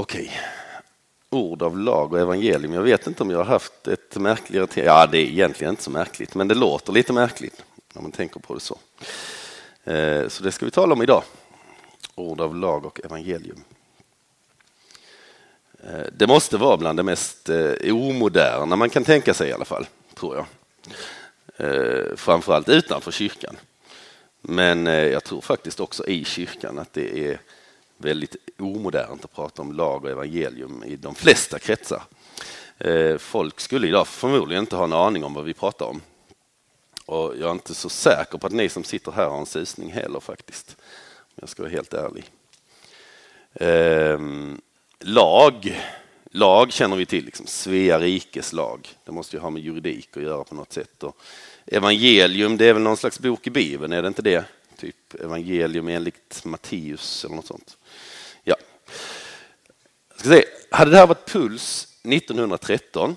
Okej, ord av lag och evangelium. Jag vet inte om jag har haft ett märkligare tema. Ja, det är egentligen inte så märkligt, men det låter lite märkligt när man tänker på det så. Eh, så det ska vi tala om idag. Ord av lag och evangelium. Eh, det måste vara bland det mest eh, omoderna man kan tänka sig i alla fall, tror jag. Framförallt utanför kyrkan. Men jag tror faktiskt också i kyrkan att det är väldigt omodernt att prata om lag och evangelium i de flesta kretsar. Eh, folk skulle idag förmodligen inte ha en aning om vad vi pratar om. Och jag är inte så säker på att ni som sitter här har en susning heller faktiskt. Om jag ska vara helt ärlig. Ehm, lag. Lag känner vi till, liksom Svea rikes lag. Det måste ju ha med juridik att göra på något sätt. Och evangelium, det är väl någon slags bok i Bibeln, är det inte det? Evangelium enligt Matteus eller något sånt. Ja. Jag ska se. Hade det här varit Puls 1913,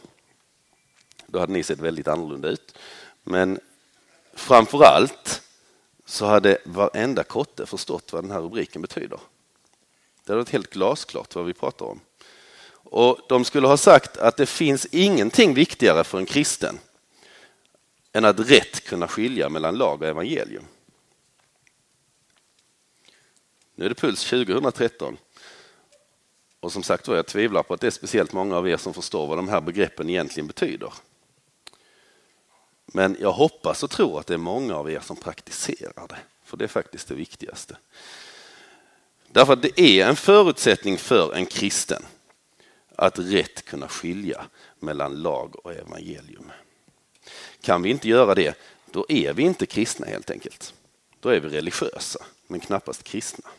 då hade ni sett väldigt annorlunda ut. Men framför allt så hade varenda kotte förstått vad den här rubriken betyder. Det hade varit helt glasklart vad vi pratar om. Och de skulle ha sagt att det finns ingenting viktigare för en kristen än att rätt kunna skilja mellan lag och evangelium. Nu är det Puls 2013. Och som sagt var, jag tvivlar på att det är speciellt många av er som förstår vad de här begreppen egentligen betyder. Men jag hoppas och tror att det är många av er som praktiserar det, för det är faktiskt det viktigaste. Därför att det är en förutsättning för en kristen att rätt kunna skilja mellan lag och evangelium. Kan vi inte göra det, då är vi inte kristna helt enkelt. Då är vi religiösa, men knappast kristna.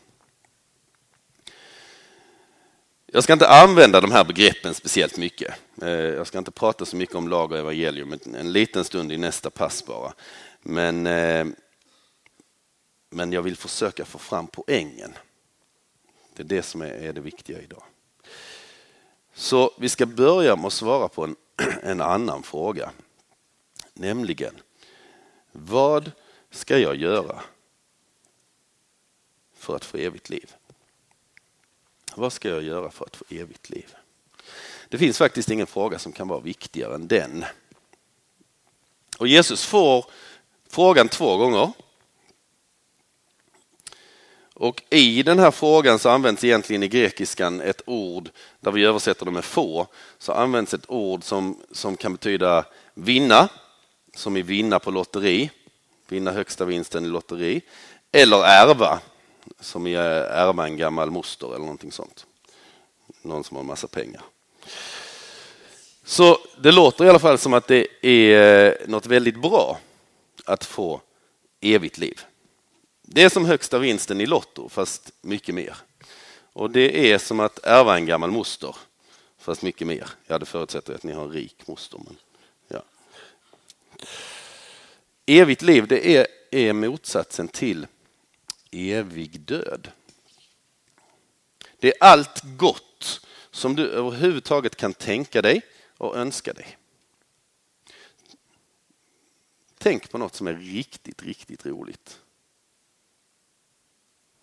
Jag ska inte använda de här begreppen speciellt mycket. Eh, jag ska inte prata så mycket om lag och evangelium en liten stund i nästa pass bara. Men, eh, men jag vill försöka få fram poängen. Det är det som är det viktiga idag. Så vi ska börja med att svara på en, en annan fråga. Nämligen, vad ska jag göra för att få evigt liv? Vad ska jag göra för att få evigt liv? Det finns faktiskt ingen fråga som kan vara viktigare än den. Och Jesus får frågan två gånger. Och i den här frågan så används egentligen i grekiskan ett ord, där vi översätter det med få, så används ett ord som, som kan betyda vinna, som i vinna på lotteri, vinna högsta vinsten i lotteri, eller ärva, som är eh, ärva en gammal moster eller någonting sånt. Någon som har en massa pengar. Så det låter i alla fall som att det är eh, något väldigt bra att få evigt liv. Det är som högsta vinsten i Lotto, fast mycket mer. Och det är som att ärva en gammal moster, fast mycket mer. Jag hade förutsätter att ni har en rik moster. Men ja. Evigt liv, det är, är motsatsen till evig död. Det är allt gott som du överhuvudtaget kan tänka dig och önska dig. Tänk på något som är riktigt, riktigt roligt.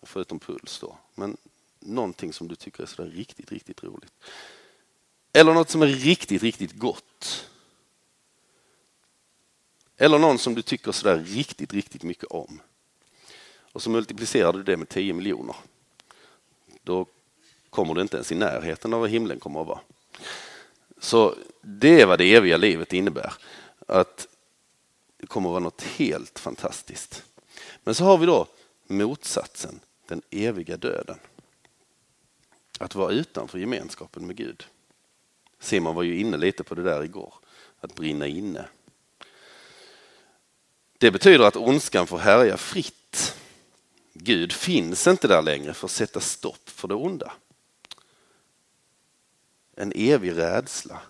Förutom puls då, men någonting som du tycker är sådär riktigt, riktigt roligt. Eller något som är riktigt, riktigt gott. Eller någon som du tycker sådär riktigt, riktigt mycket om och så multiplicerar du det med 10 miljoner. Då kommer du inte ens i närheten av vad himlen kommer att vara. Så det är vad det eviga livet innebär. Att det kommer att vara något helt fantastiskt. Men så har vi då motsatsen, den eviga döden. Att vara utanför gemenskapen med Gud. Simon var ju inne lite på det där igår, att brinna inne. Det betyder att ondskan får härja fritt Gud finns inte där längre för att sätta stopp för det onda. En evig rädsla,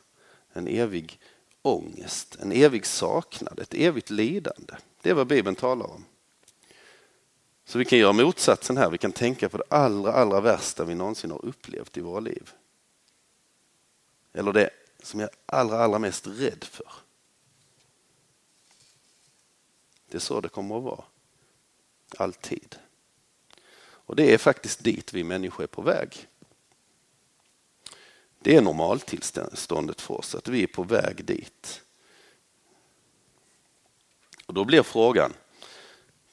en evig ångest, en evig saknad, ett evigt lidande. Det är vad Bibeln talar om. Så vi kan göra motsatsen här, vi kan tänka på det allra, allra värsta vi någonsin har upplevt i våra liv. Eller det som jag är allra, allra mest rädd för. Det är så det kommer att vara. Alltid. Och det är faktiskt dit vi människor är på väg. Det är normaltillståndet för oss, att vi är på väg dit. Och då blir frågan,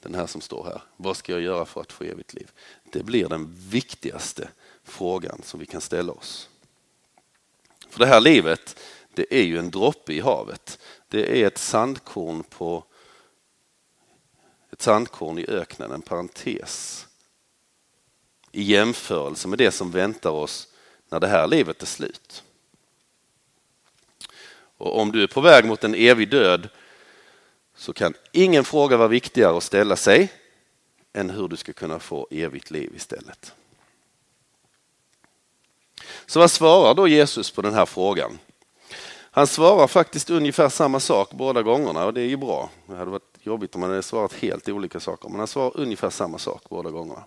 den här som står här, vad ska jag göra för att få evigt liv? Det blir den viktigaste frågan som vi kan ställa oss. För det här livet, det är ju en droppe i havet. Det är ett sandkorn på ett sandkorn i öknen, en parentes i jämförelse med det som väntar oss när det här livet är slut. Och om du är på väg mot en evig död så kan ingen fråga vara viktigare att ställa sig än hur du ska kunna få evigt liv istället. Så vad svarar då Jesus på den här frågan? Han svarar faktiskt ungefär samma sak båda gångerna och det är ju bra. Det hade varit jobbigt om han hade svarat helt olika saker, men han svarar ungefär samma sak båda gångerna.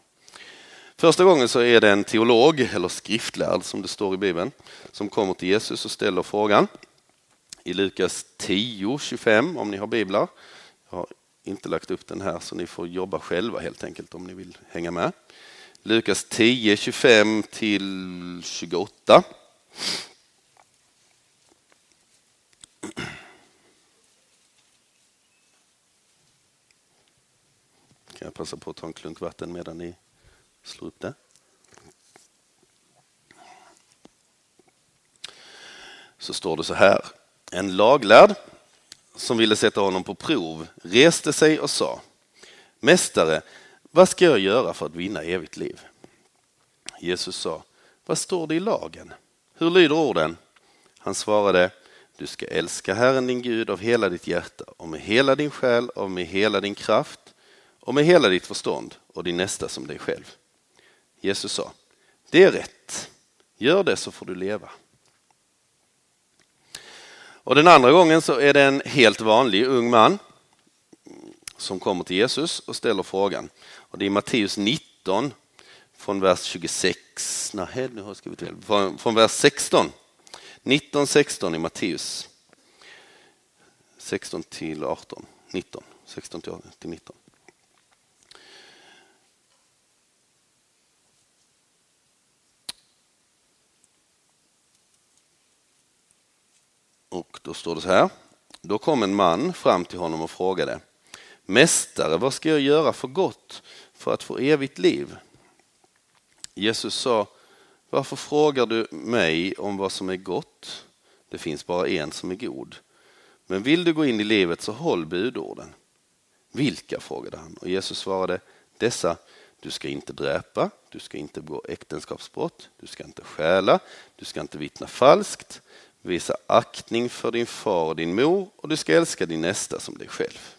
Första gången så är det en teolog, eller skriftlärd som det står i Bibeln, som kommer till Jesus och ställer frågan. I Lukas 10, 25 om ni har biblar. Jag har inte lagt upp den här så ni får jobba själva helt enkelt om ni vill hänga med. Lukas 10, 25 till 28. Kan jag passa på att ta en klunk vatten medan ni Slå upp det. Så står det så här. En laglärd som ville sätta honom på prov reste sig och sa Mästare, vad ska jag göra för att vinna evigt liv? Jesus sa, vad står det i lagen? Hur lyder orden? Han svarade, du ska älska Herren din Gud av hela ditt hjärta och med hela din själ och med hela din kraft och med hela ditt förstånd och din nästa som dig själv. Jesus sa, det är rätt, gör det så får du leva. Och den andra gången så är det en helt vanlig ung man som kommer till Jesus och ställer frågan. Och det är Matteus 19 från vers 26, nej nu har jag skrivit fel, från, från vers 16. 19, 16 i Matteus. 16 till 18, 19, 16 till 19. Och då står det så här. Då kom en man fram till honom och frågade Mästare, vad ska jag göra för gott för att få evigt liv? Jesus sa Varför frågar du mig om vad som är gott? Det finns bara en som är god. Men vill du gå in i livet så håll budorden. Vilka? frågade han och Jesus svarade Dessa du ska inte dräpa, du ska inte begå äktenskapsbrott, du ska inte stjäla, du ska inte vittna falskt, Visa aktning för din far och din mor och du ska älska din nästa som dig själv.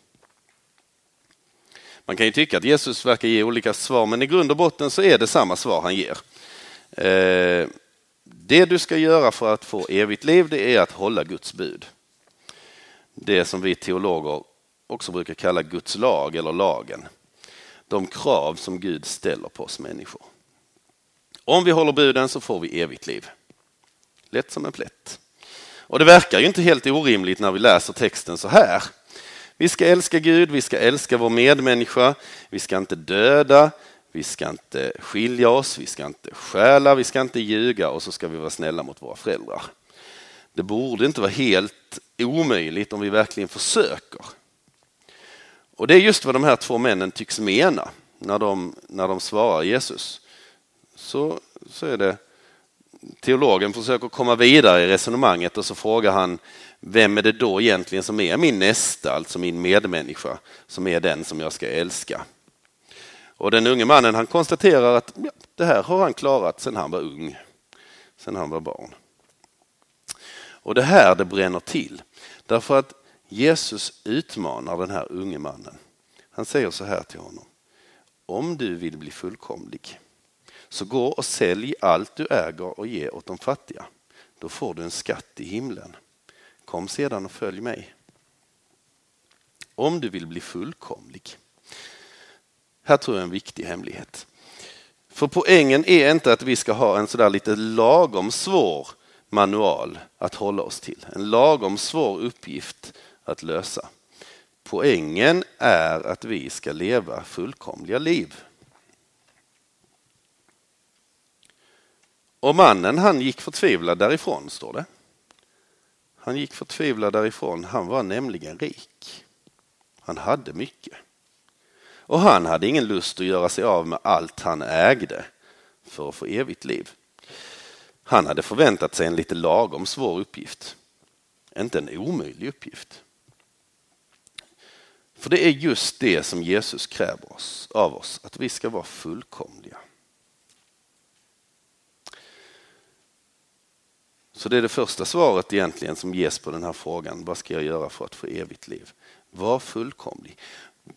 Man kan ju tycka att Jesus verkar ge olika svar, men i grund och botten så är det samma svar han ger. Eh, det du ska göra för att få evigt liv, det är att hålla Guds bud. Det som vi teologer också brukar kalla Guds lag eller lagen. De krav som Gud ställer på oss människor. Om vi håller buden så får vi evigt liv. Lätt som en plätt. Och det verkar ju inte helt orimligt när vi läser texten så här. Vi ska älska Gud, vi ska älska vår medmänniska, vi ska inte döda, vi ska inte skilja oss, vi ska inte stjäla, vi ska inte ljuga och så ska vi vara snälla mot våra föräldrar. Det borde inte vara helt omöjligt om vi verkligen försöker. Och det är just vad de här två männen tycks mena när de, när de svarar Jesus. Så, så är det teologen försöker komma vidare i resonemanget och så frågar han vem är det då egentligen som är min nästa, alltså min medmänniska, som är den som jag ska älska? Och den unge mannen han konstaterar att ja, det här har han klarat sedan han var ung, sedan han var barn. Och det här det bränner till, därför att Jesus utmanar den här unge mannen. Han säger så här till honom. Om du vill bli fullkomlig, så gå och sälj allt du äger och ge åt de fattiga. Då får du en skatt i himlen. Kom sedan och följ mig. Om du vill bli fullkomlig. Här tror jag en viktig hemlighet. För poängen är inte att vi ska ha en sådär lite lagom svår manual att hålla oss till. En lagom svår uppgift att lösa. Poängen är att vi ska leva fullkomliga liv. Och mannen han gick förtvivlad därifrån, står det. Han gick förtvivlad därifrån. Han var nämligen rik. Han hade mycket. Och han hade ingen lust att göra sig av med allt han ägde för att få evigt liv. Han hade förväntat sig en lite lagom svår uppgift. Inte en omöjlig uppgift. För det är just det som Jesus kräver oss, av oss, att vi ska vara fullkomliga. Så det är det första svaret egentligen som ges på den här frågan. Vad ska jag göra för att få evigt liv? Var fullkomlig.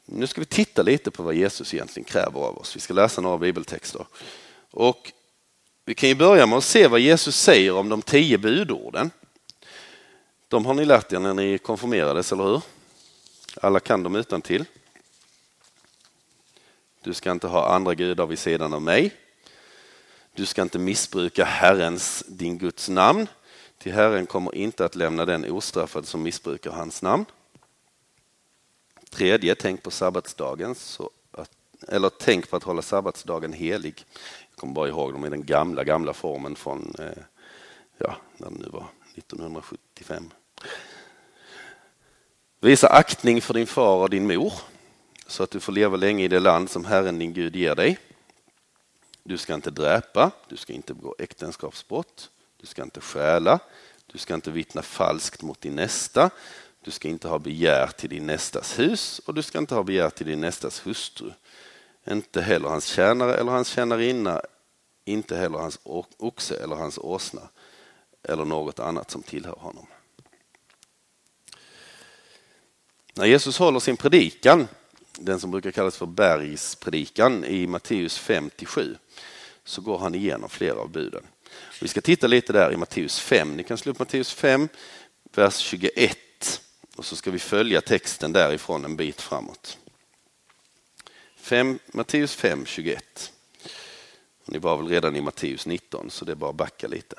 Nu ska vi titta lite på vad Jesus egentligen kräver av oss. Vi ska läsa några bibeltexter. Och vi kan ju börja med att se vad Jesus säger om de tio budorden. De har ni lärt er när ni konfirmerades, eller hur? Alla kan dem utan till. Du ska inte ha andra gudar vid sidan av mig. Du ska inte missbruka Herrens, din Guds namn. Till Herren kommer inte att lämna den ostraffad som missbrukar hans namn. Tredje, tänk på sabbatsdagen, så att, eller tänk på att hålla sabbatsdagen helig. Jag kommer bara ihåg dem i den gamla, gamla formen från, eh, ja, när det nu var, 1975. Visa aktning för din far och din mor så att du får leva länge i det land som Herren din Gud ger dig. Du ska inte dräpa, du ska inte begå äktenskapsbrott, du ska inte stjäla, du ska inte vittna falskt mot din nästa, du ska inte ha begär till din nästas hus och du ska inte ha begär till din nästas hustru. Inte heller hans tjänare eller hans tjänarinna, inte heller hans oxe eller hans åsna eller något annat som tillhör honom. När Jesus håller sin predikan, den som brukar kallas för bergspredikan i Matteus 5-7, så går han igenom flera av buden. Vi ska titta lite där i Matteus 5. Ni kan slå upp Matteus 5, vers 21 och så ska vi följa texten därifrån en bit framåt. 5, Matteus 5, 21. Ni var väl redan i Matteus 19 så det är bara att backa lite.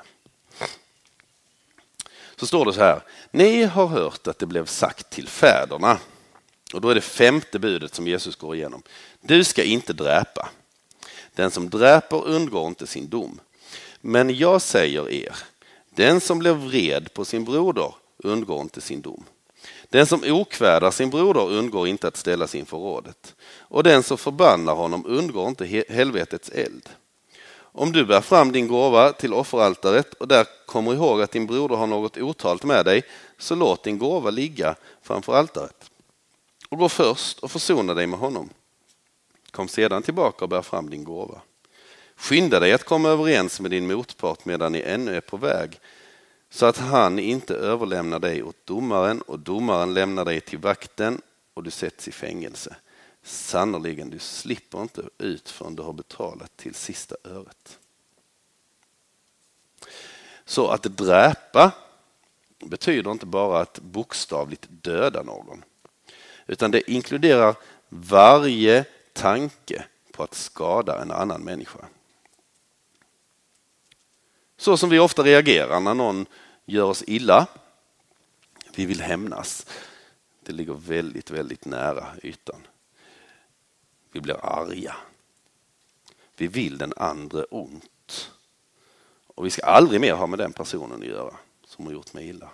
Så står det så här. Ni har hört att det blev sagt till fäderna. Och då är det femte budet som Jesus går igenom. Du ska inte dräpa. Den som dräper undgår inte sin dom. Men jag säger er, den som blir vred på sin broder undgår inte sin dom. Den som okvädar sin broder undgår inte att ställas inför rådet. Och den som förbannar honom undgår inte helvetets eld. Om du bär fram din gåva till offeraltaret och där kommer ihåg att din broder har något otalt med dig, så låt din gåva ligga framför altaret. Och gå först och försona dig med honom. Kom sedan tillbaka och bär fram din gåva. Skynda dig att komma överens med din motpart medan ni ännu är på väg, så att han inte överlämnar dig åt domaren och domaren lämnar dig till vakten och du sätts i fängelse. Sannerligen, du slipper inte ut förrän du har betalat till sista öret. Så att dräpa betyder inte bara att bokstavligt döda någon, utan det inkluderar varje tanke på att skada en annan människa. Så som vi ofta reagerar när någon gör oss illa. Vi vill hämnas. Det ligger väldigt, väldigt nära ytan. Vi blir arga. Vi vill den andra ont. Och vi ska aldrig mer ha med den personen att göra som har gjort mig illa.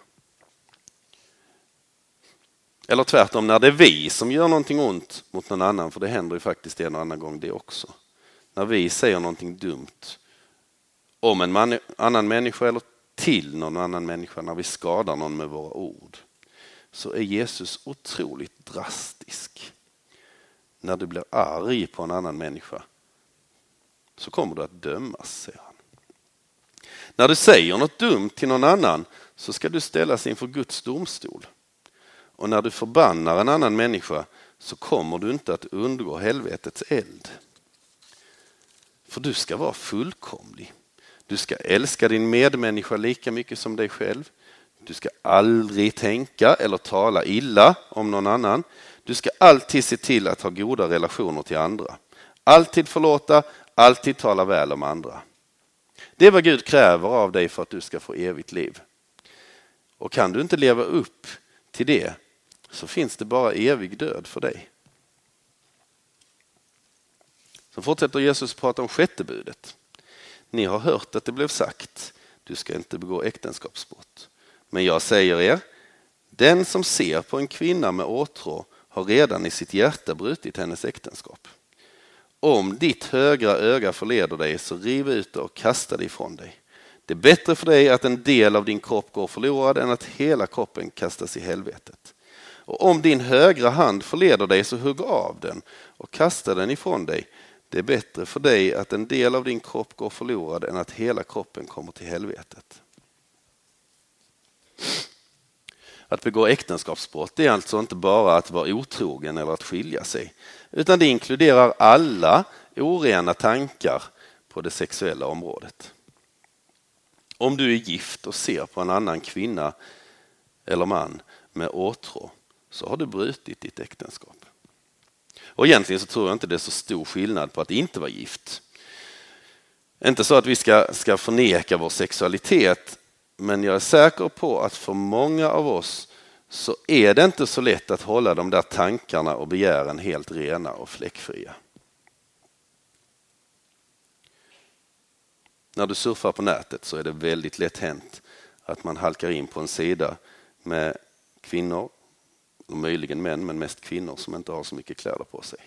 Eller tvärtom, när det är vi som gör någonting ont mot någon annan, för det händer ju faktiskt en och annan gång det också. När vi säger någonting dumt om en man, annan människa eller till någon annan människa, när vi skadar någon med våra ord, så är Jesus otroligt drastisk. När du blir arg på en annan människa så kommer du att dömas, säger han. När du säger något dumt till någon annan så ska du ställas inför Guds domstol. Och när du förbannar en annan människa så kommer du inte att undgå helvetets eld. För du ska vara fullkomlig. Du ska älska din medmänniska lika mycket som dig själv. Du ska aldrig tänka eller tala illa om någon annan. Du ska alltid se till att ha goda relationer till andra. Alltid förlåta, alltid tala väl om andra. Det är vad Gud kräver av dig för att du ska få evigt liv. Och kan du inte leva upp till det så finns det bara evig död för dig. Så fortsätter Jesus prata om sjätte budet. Ni har hört att det blev sagt, du ska inte begå äktenskapsbrott. Men jag säger er, den som ser på en kvinna med åtrå har redan i sitt hjärta brutit hennes äktenskap. Om ditt högra öga förleder dig, så riv ut det och kasta det ifrån dig. Det är bättre för dig att en del av din kropp går förlorad än att hela kroppen kastas i helvetet. Och om din högra hand förleder dig, så hugg av den och kasta den ifrån dig. Det är bättre för dig att en del av din kropp går förlorad än att hela kroppen kommer till helvetet. Att begå äktenskapsbrott är alltså inte bara att vara otrogen eller att skilja sig, utan det inkluderar alla orena tankar på det sexuella området. Om du är gift och ser på en annan kvinna eller man med åtrå så har du brutit ditt äktenskap. Och egentligen så tror jag inte det är så stor skillnad på att inte vara gift. Inte så att vi ska, ska förneka vår sexualitet, men jag är säker på att för många av oss så är det inte så lätt att hålla de där tankarna och begären helt rena och fläckfria. När du surfar på nätet så är det väldigt lätt hänt att man halkar in på en sida med kvinnor, och möjligen män, men mest kvinnor som inte har så mycket kläder på sig.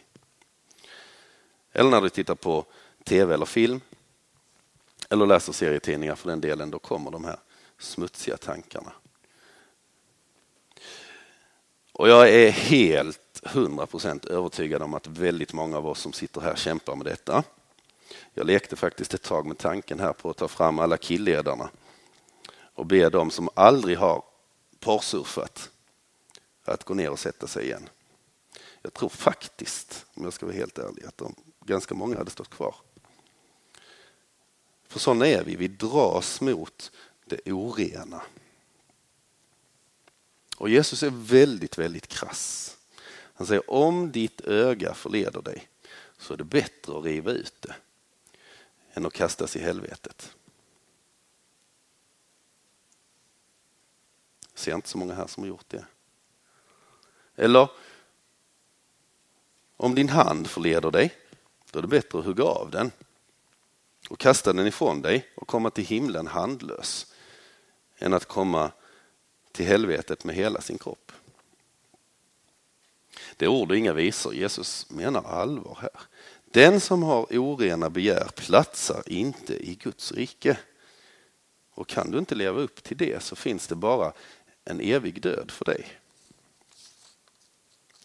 Eller när du tittar på tv eller film, eller läser serietidningar för den delen, då kommer de här smutsiga tankarna. Och jag är helt hundra procent övertygad om att väldigt många av oss som sitter här kämpar med detta. Jag lekte faktiskt ett tag med tanken här på att ta fram alla killedarna och be dem som aldrig har porrsurfat att gå ner och sätta sig igen. Jag tror faktiskt, om jag ska vara helt ärlig, att de, ganska många hade stått kvar. För sådana är vi, vi dras mot det orena. Och Jesus är väldigt, väldigt krass. Han säger om ditt öga förleder dig så är det bättre att riva ut det än att kastas i helvetet. Jag ser inte så många här som har gjort det. Eller om din hand förleder dig, då är det bättre att hugga av den och kasta den ifrån dig och komma till himlen handlös än att komma till helvetet med hela sin kropp. Det är ord och inga visor. Jesus menar allvar här. Den som har orena begär platsar inte i Guds rike. Och kan du inte leva upp till det så finns det bara en evig död för dig.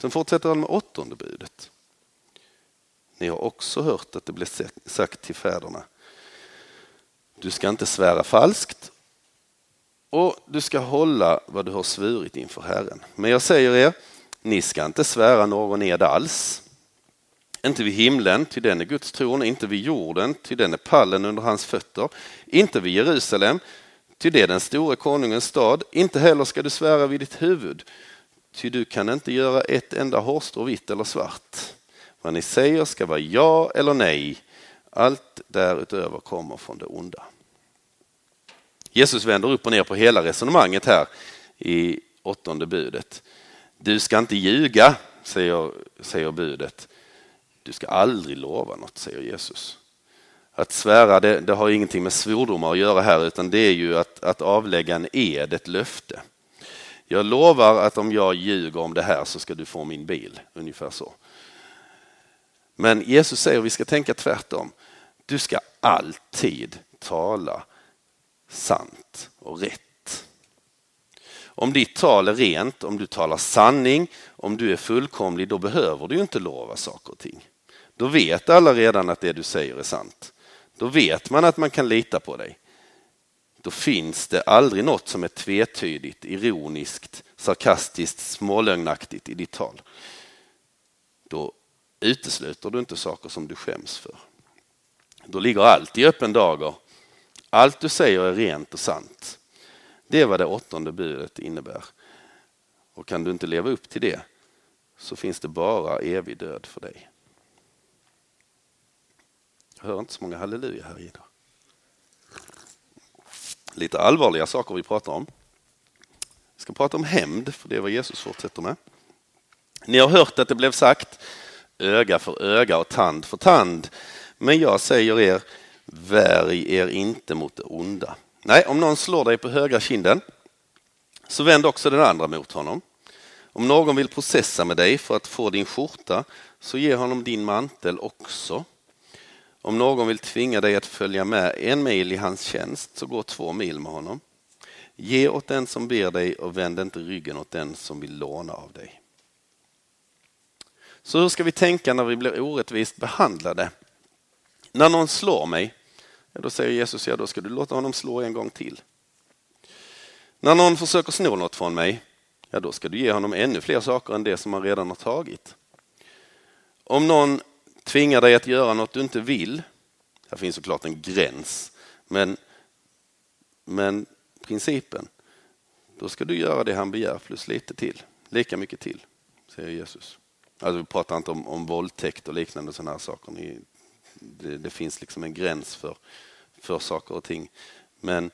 Sen fortsätter han med åttonde budet. Ni har också hört att det blev sagt till fäderna. Du ska inte svära falskt och du ska hålla vad du har svurit inför Herren. Men jag säger er, ni ska inte svära någon ed alls. Inte vid himlen, till den är Guds tron, inte vid jorden, till den är pallen under hans fötter, inte vid Jerusalem, till det är den store konungens stad, inte heller ska du svära vid ditt huvud, ty du kan inte göra ett enda hårstrå vitt eller svart. Vad ni säger ska vara ja eller nej, allt därutöver kommer från det onda. Jesus vänder upp och ner på hela resonemanget här i åttonde budet. Du ska inte ljuga, säger, säger budet. Du ska aldrig lova något, säger Jesus. Att svära det, det, har ingenting med svordomar att göra här utan det är ju att, att avlägga en ed, ett löfte. Jag lovar att om jag ljuger om det här så ska du få min bil, ungefär så. Men Jesus säger att vi ska tänka tvärtom. Du ska alltid tala sant och rätt. Om ditt tal är rent, om du talar sanning, om du är fullkomlig, då behöver du inte lova saker och ting. Då vet alla redan att det du säger är sant. Då vet man att man kan lita på dig. Då finns det aldrig något som är tvetydigt, ironiskt, sarkastiskt, smålögnaktigt i ditt tal. Då utesluter du inte saker som du skäms för. Då ligger allt i öppen dager allt du säger är rent och sant. Det är vad det åttonde budet innebär. Och kan du inte leva upp till det så finns det bara evig död för dig. Jag hör inte så många halleluja här idag. Lite allvarliga saker vi pratar om. Vi ska prata om hämnd, för det är vad Jesus fortsätter med. Ni har hört att det blev sagt öga för öga och tand för tand. Men jag säger er, Värj er inte mot det onda. Nej, om någon slår dig på högra kinden, så vänd också den andra mot honom. Om någon vill processa med dig för att få din skjorta, så ge honom din mantel också. Om någon vill tvinga dig att följa med en mil i hans tjänst, så gå två mil med honom. Ge åt den som ber dig och vänd inte ryggen åt den som vill låna av dig. Så hur ska vi tänka när vi blir orättvist behandlade? När någon slår mig, då säger Jesus, ja då ska du låta honom slå en gång till. När någon försöker sno något från mig, ja då ska du ge honom ännu fler saker än det som han redan har tagit. Om någon tvingar dig att göra något du inte vill, här finns såklart en gräns, men, men principen, då ska du göra det han begär plus lite till, lika mycket till, säger Jesus. Alltså vi pratar inte om, om våldtäkt och liknande sådana här saker. Det, det, finns liksom en gräns för, för saker och ting. Men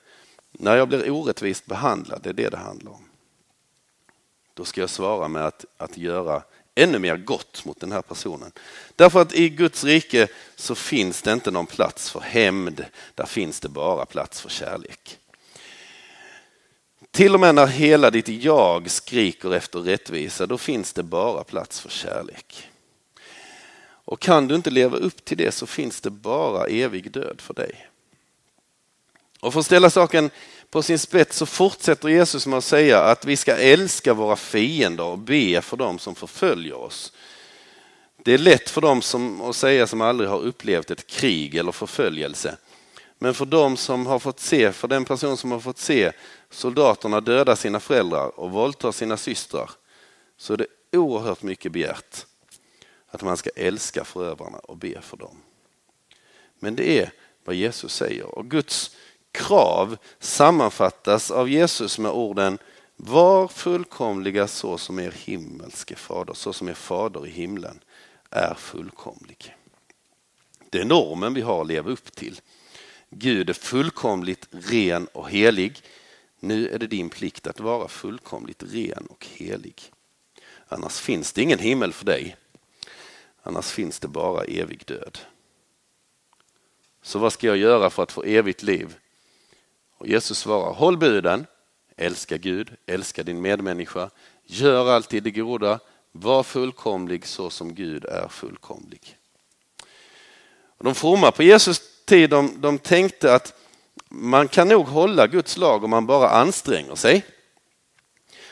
när jag blir orättvist behandlad, det är det det handlar om. Då ska jag svara med att, att göra ännu mer gott mot den här personen. Därför att i Guds rike så finns det inte någon plats för hämnd, där finns det bara plats för kärlek. Till och med när hela ditt jag skriker efter rättvisa, då finns det bara plats för kärlek. Och kan du inte leva upp till det så finns det bara evig död för dig. Och för att ställa saken på sin spets så fortsätter Jesus med att säga att vi ska älska våra fiender och be för dem som förföljer oss. Det är lätt för dem som, att säga som aldrig har upplevt ett krig eller förföljelse. Men för dem som har fått se, för den person som har fått se soldaterna döda sina föräldrar och våldta sina systrar så är det oerhört mycket begärt att man ska älska förövarna och be för dem. Men det är vad Jesus säger och Guds krav sammanfattas av Jesus med orden var fullkomliga så som er himmelske fader, så som er fader i himlen är fullkomlig. Det är normen vi har att leva upp till. Gud är fullkomligt ren och helig. Nu är det din plikt att vara fullkomligt ren och helig. Annars finns det ingen himmel för dig. Annars finns det bara evig död. Så vad ska jag göra för att få evigt liv? Och Jesus svarar, håll buden, älska Gud, älska din medmänniska, gör alltid det goda, var fullkomlig så som Gud är fullkomlig. Och de fromma på Jesus tid de, de tänkte att man kan nog hålla Guds lag om man bara anstränger sig.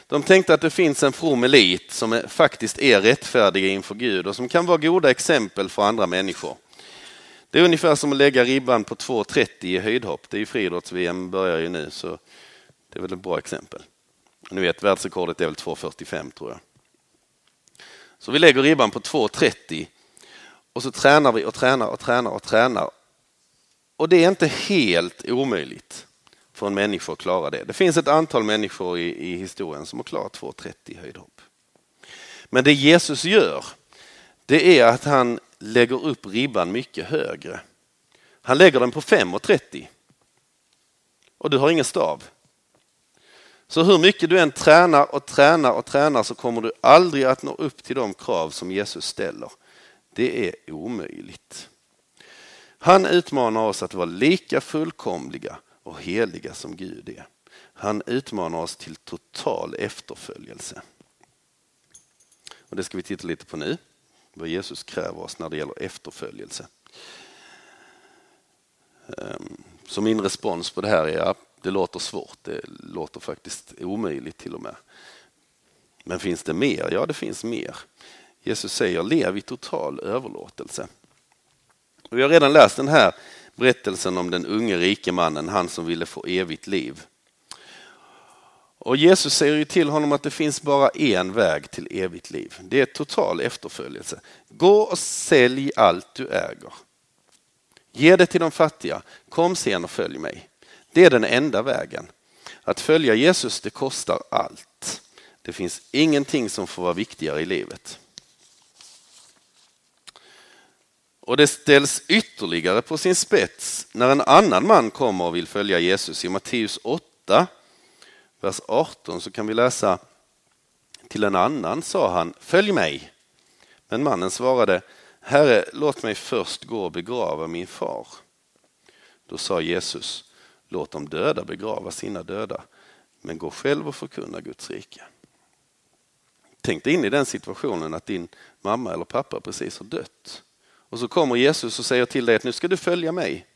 De tänkte att det finns en from elit som är, faktiskt är rättfärdiga inför Gud och som kan vara goda exempel för andra människor. Det är ungefär som att lägga ribban på 2,30 i höjdhopp. Det är ju friidrotts-VM börjar ju nu så det är väl ett bra exempel. Ni vet världsrekordet är väl 2,45 tror jag. Så vi lägger ribban på 2,30 och så tränar vi och tränar och tränar och tränar och det är inte helt omöjligt för en människa att klara det. Det finns ett antal människor i, i historien som har klarat 2,30 höjdhopp. Men det Jesus gör, det är att han lägger upp ribban mycket högre. Han lägger den på 5,30 och du har ingen stav. Så hur mycket du än tränar och tränar och tränar så kommer du aldrig att nå upp till de krav som Jesus ställer. Det är omöjligt. Han utmanar oss att vara lika fullkomliga och heliga som Gud är. Han utmanar oss till total efterföljelse. Och Det ska vi titta lite på nu, vad Jesus kräver oss när det gäller efterföljelse. Ehm, så min respons på det här är att det låter svårt, det låter faktiskt omöjligt till och med. Men finns det mer? Ja, det finns mer. Jesus säger lev i total överlåtelse. Vi har redan läst den här berättelsen om den unge rike mannen, han som ville få evigt liv. Och Jesus säger ju till honom att det finns bara en väg till evigt liv. Det är total efterföljelse. Gå och sälj allt du äger. Ge det till de fattiga. Kom sen och följ mig. Det är den enda vägen. Att följa Jesus, det kostar allt. Det finns ingenting som får vara viktigare i livet. Och det ställs ytterligare på sin spets när en annan man kommer och vill följa Jesus. I Matteus 8, vers 18 så kan vi läsa Till en annan sa han, följ mig. Men mannen svarade, Herre, låt mig först gå och begrava min far. Då sa Jesus, låt de döda begrava sina döda, men gå själv och förkunna Guds rike. Tänk dig in i den situationen att din mamma eller pappa precis har dött. Och så kommer Jesus och säger till dig att nu ska du följa mig.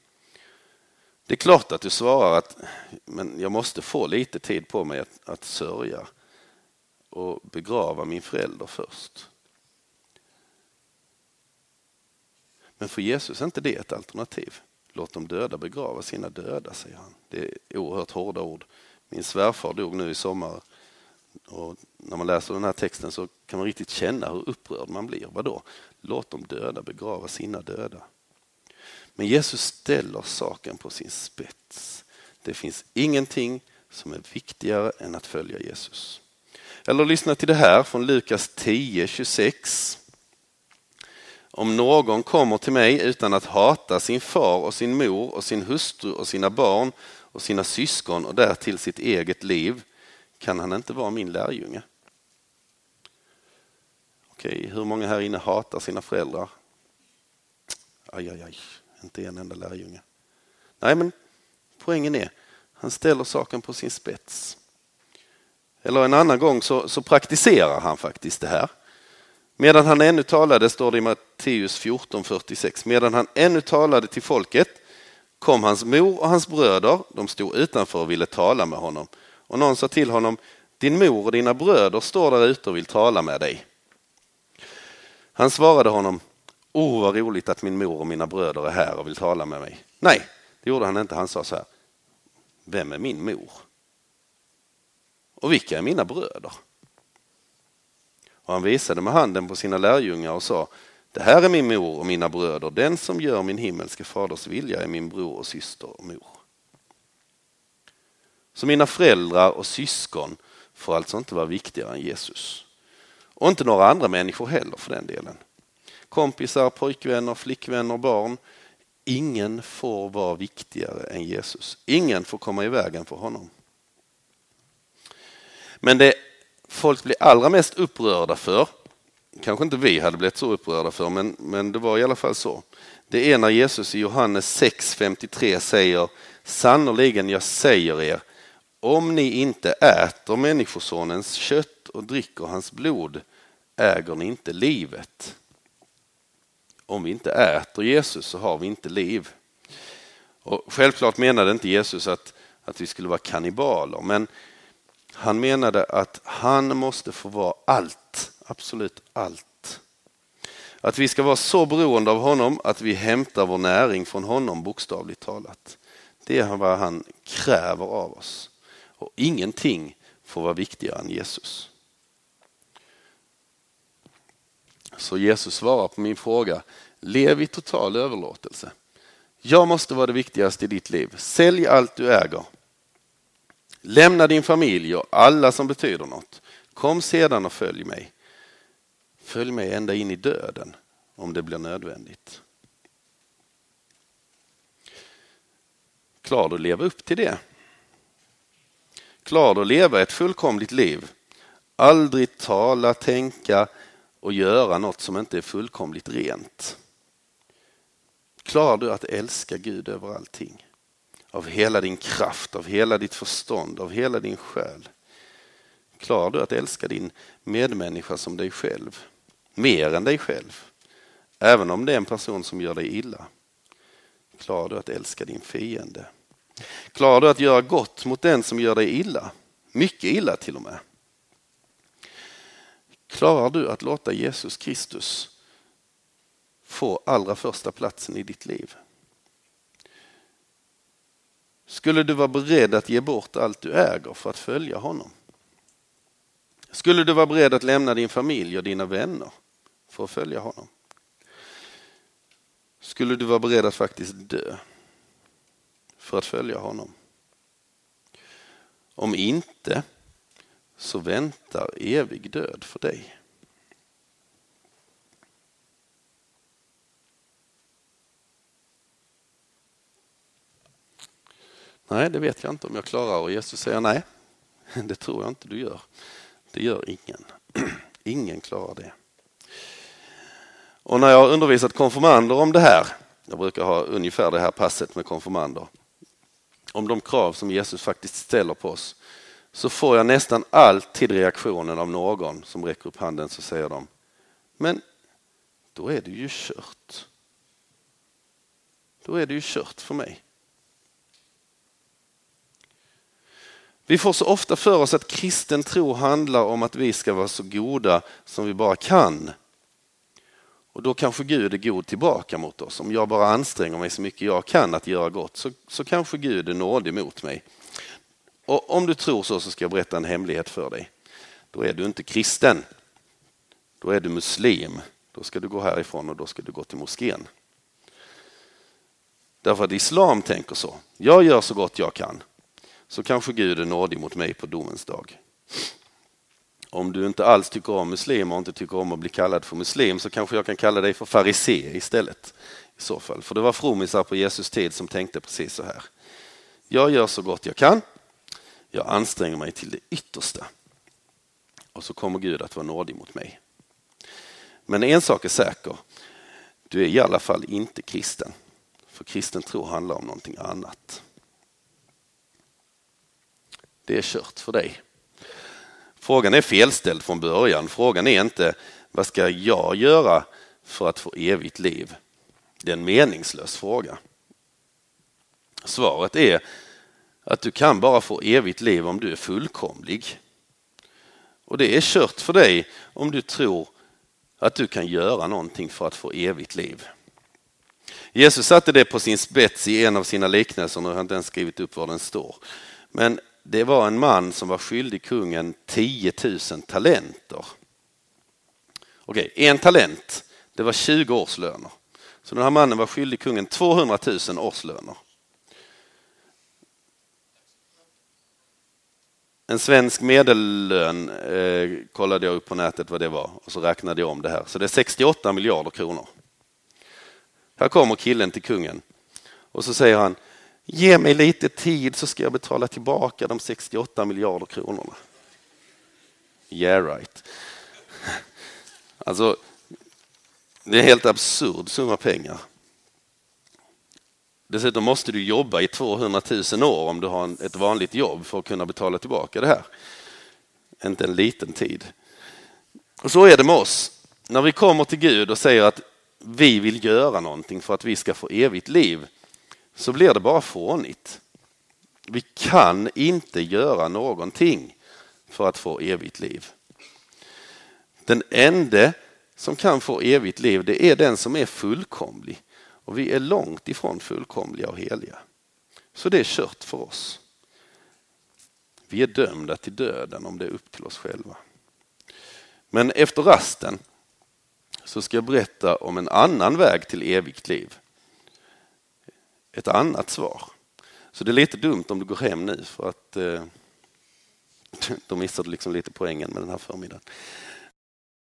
Det är klart att du svarar att men jag måste få lite tid på mig att, att sörja och begrava min förälder först. Men för Jesus är inte det ett alternativ. Låt de döda begrava sina döda, säger han. Det är oerhört hårda ord. Min svärfar dog nu i sommar och när man läser den här texten så kan man riktigt känna hur upprörd man blir. Vadå? Låt de döda begrava sina döda. Men Jesus ställer saken på sin spets. Det finns ingenting som är viktigare än att följa Jesus. Eller lyssna till det här från Lukas 10, 26. Om någon kommer till mig utan att hata sin far och sin mor och sin hustru och sina barn och sina syskon och därtill sitt eget liv kan han inte vara min lärjunge. Okej, hur många här inne hatar sina föräldrar? Aj, aj, aj, inte en enda lärjunge. Nej, men poängen är, han ställer saken på sin spets. Eller en annan gång så, så praktiserar han faktiskt det här. Medan han ännu talade, står det i Matteus 14.46, medan han ännu talade till folket kom hans mor och hans bröder, de stod utanför och ville tala med honom. Och någon sa till honom, din mor och dina bröder står där ute och vill tala med dig. Han svarade honom, oh vad roligt att min mor och mina bröder är här och vill tala med mig. Nej, det gjorde han inte. Han sa så här, vem är min mor? Och vilka är mina bröder? Och han visade med handen på sina lärjungar och sa, det här är min mor och mina bröder, den som gör min himmelske faders vilja är min bror och syster och mor. Så mina föräldrar och syskon får alltså inte vara viktigare än Jesus. Och inte några andra människor heller för den delen. Kompisar, pojkvänner, flickvänner, barn. Ingen får vara viktigare än Jesus. Ingen får komma i vägen för honom. Men det folk blir allra mest upprörda för, kanske inte vi hade blivit så upprörda för, men, men det var i alla fall så. Det är när Jesus i Johannes 6.53 säger Sannerligen, jag säger er, om ni inte äter Människosonens kött och dricker hans blod äger ni inte livet. Om vi inte äter Jesus så har vi inte liv. Och självklart menade inte Jesus att, att vi skulle vara kannibaler, men han menade att han måste få vara allt, absolut allt. Att vi ska vara så beroende av honom att vi hämtar vår näring från honom bokstavligt talat. Det är vad han kräver av oss. Och ingenting får vara viktigare än Jesus. Så Jesus svarar på min fråga, lev i total överlåtelse. Jag måste vara det viktigaste i ditt liv. Sälj allt du äger Lämna din familj och alla som betyder något. Kom sedan och följ mig. Följ mig ända in i döden om det blir nödvändigt. Klarar du att leva upp till det? Klarar du att leva ett fullkomligt liv? Aldrig tala, tänka och göra något som inte är fullkomligt rent. Klarar du att älska Gud över allting? av hela din kraft, av hela ditt förstånd, av hela din själ. Klarar du att älska din medmänniska som dig själv? Mer än dig själv? Även om det är en person som gör dig illa? Klarar du att älska din fiende? Klarar du att göra gott mot den som gör dig illa? Mycket illa till och med. Klarar du att låta Jesus Kristus få allra första platsen i ditt liv? Skulle du vara beredd att ge bort allt du äger för att följa honom? Skulle du vara beredd att lämna din familj och dina vänner för att följa honom? Skulle du vara beredd att faktiskt dö för att följa honom? Om inte så väntar evig död för dig. Nej, det vet jag inte om jag klarar. Och Jesus säger nej, det tror jag inte du gör. Det gör ingen. Ingen klarar det. Och när jag har undervisat konfirmander om det här Jag brukar ha ungefär det här passet med konfirmander. Om de krav som Jesus faktiskt ställer på oss så får jag nästan alltid reaktionen av någon som räcker upp handen så säger de Men då är det ju kört. Då är det ju kört för mig. Vi får så ofta för oss att kristen tro handlar om att vi ska vara så goda som vi bara kan. Och då kanske Gud är god tillbaka mot oss. Om jag bara anstränger mig så mycket jag kan att göra gott så, så kanske Gud är nådig mot mig. Och om du tror så så ska jag berätta en hemlighet för dig. Då är du inte kristen. Då är du muslim. Då ska du gå härifrån och då ska du gå till moskén. Därför att islam tänker så. Jag gör så gott jag kan. Så kanske Gud är nådig mot mig på domens dag. Om du inte alls tycker om muslimer och inte tycker om att bli kallad för muslim så kanske jag kan kalla dig för farisé istället. I så fall. För det var fromisar på Jesus tid som tänkte precis så här. Jag gör så gott jag kan. Jag anstränger mig till det yttersta. Och så kommer Gud att vara nådig mot mig. Men en sak är säker. Du är i alla fall inte kristen. För kristen tro handlar om någonting annat. Det är kört för dig. Frågan är felställd från början. Frågan är inte vad ska jag göra för att få evigt liv? Det är en meningslös fråga. Svaret är att du kan bara få evigt liv om du är fullkomlig. Och det är kört för dig om du tror att du kan göra någonting för att få evigt liv. Jesus satte det på sin spets i en av sina liknelser, nu har jag inte ens skrivit upp var den står. Men det var en man som var skyldig kungen 10 000 talenter. Okej, en talent, det var 20 årslöner. Så den här mannen var skyldig kungen 200 000 årslöner. En svensk medellön eh, kollade jag upp på nätet vad det var och så räknade jag om det här. Så det är 68 miljarder kronor. Här kommer killen till kungen och så säger han Ge mig lite tid så ska jag betala tillbaka de 68 miljarder kronorna. Yeah right. Alltså, det är en helt absurd summa pengar. Dessutom måste du jobba i 200 000 år om du har ett vanligt jobb för att kunna betala tillbaka det här. Inte en liten tid. Och så är det med oss. När vi kommer till Gud och säger att vi vill göra någonting för att vi ska få evigt liv så blir det bara fånigt. Vi kan inte göra någonting för att få evigt liv. Den enda som kan få evigt liv det är den som är fullkomlig. Och vi är långt ifrån fullkomliga och heliga. Så det är kört för oss. Vi är dömda till döden om det är upp till oss själva. Men efter rasten så ska jag berätta om en annan väg till evigt liv ett annat svar. Så det är lite dumt om du går hem nu för att eh, då missar du liksom lite poängen med den här förmiddagen.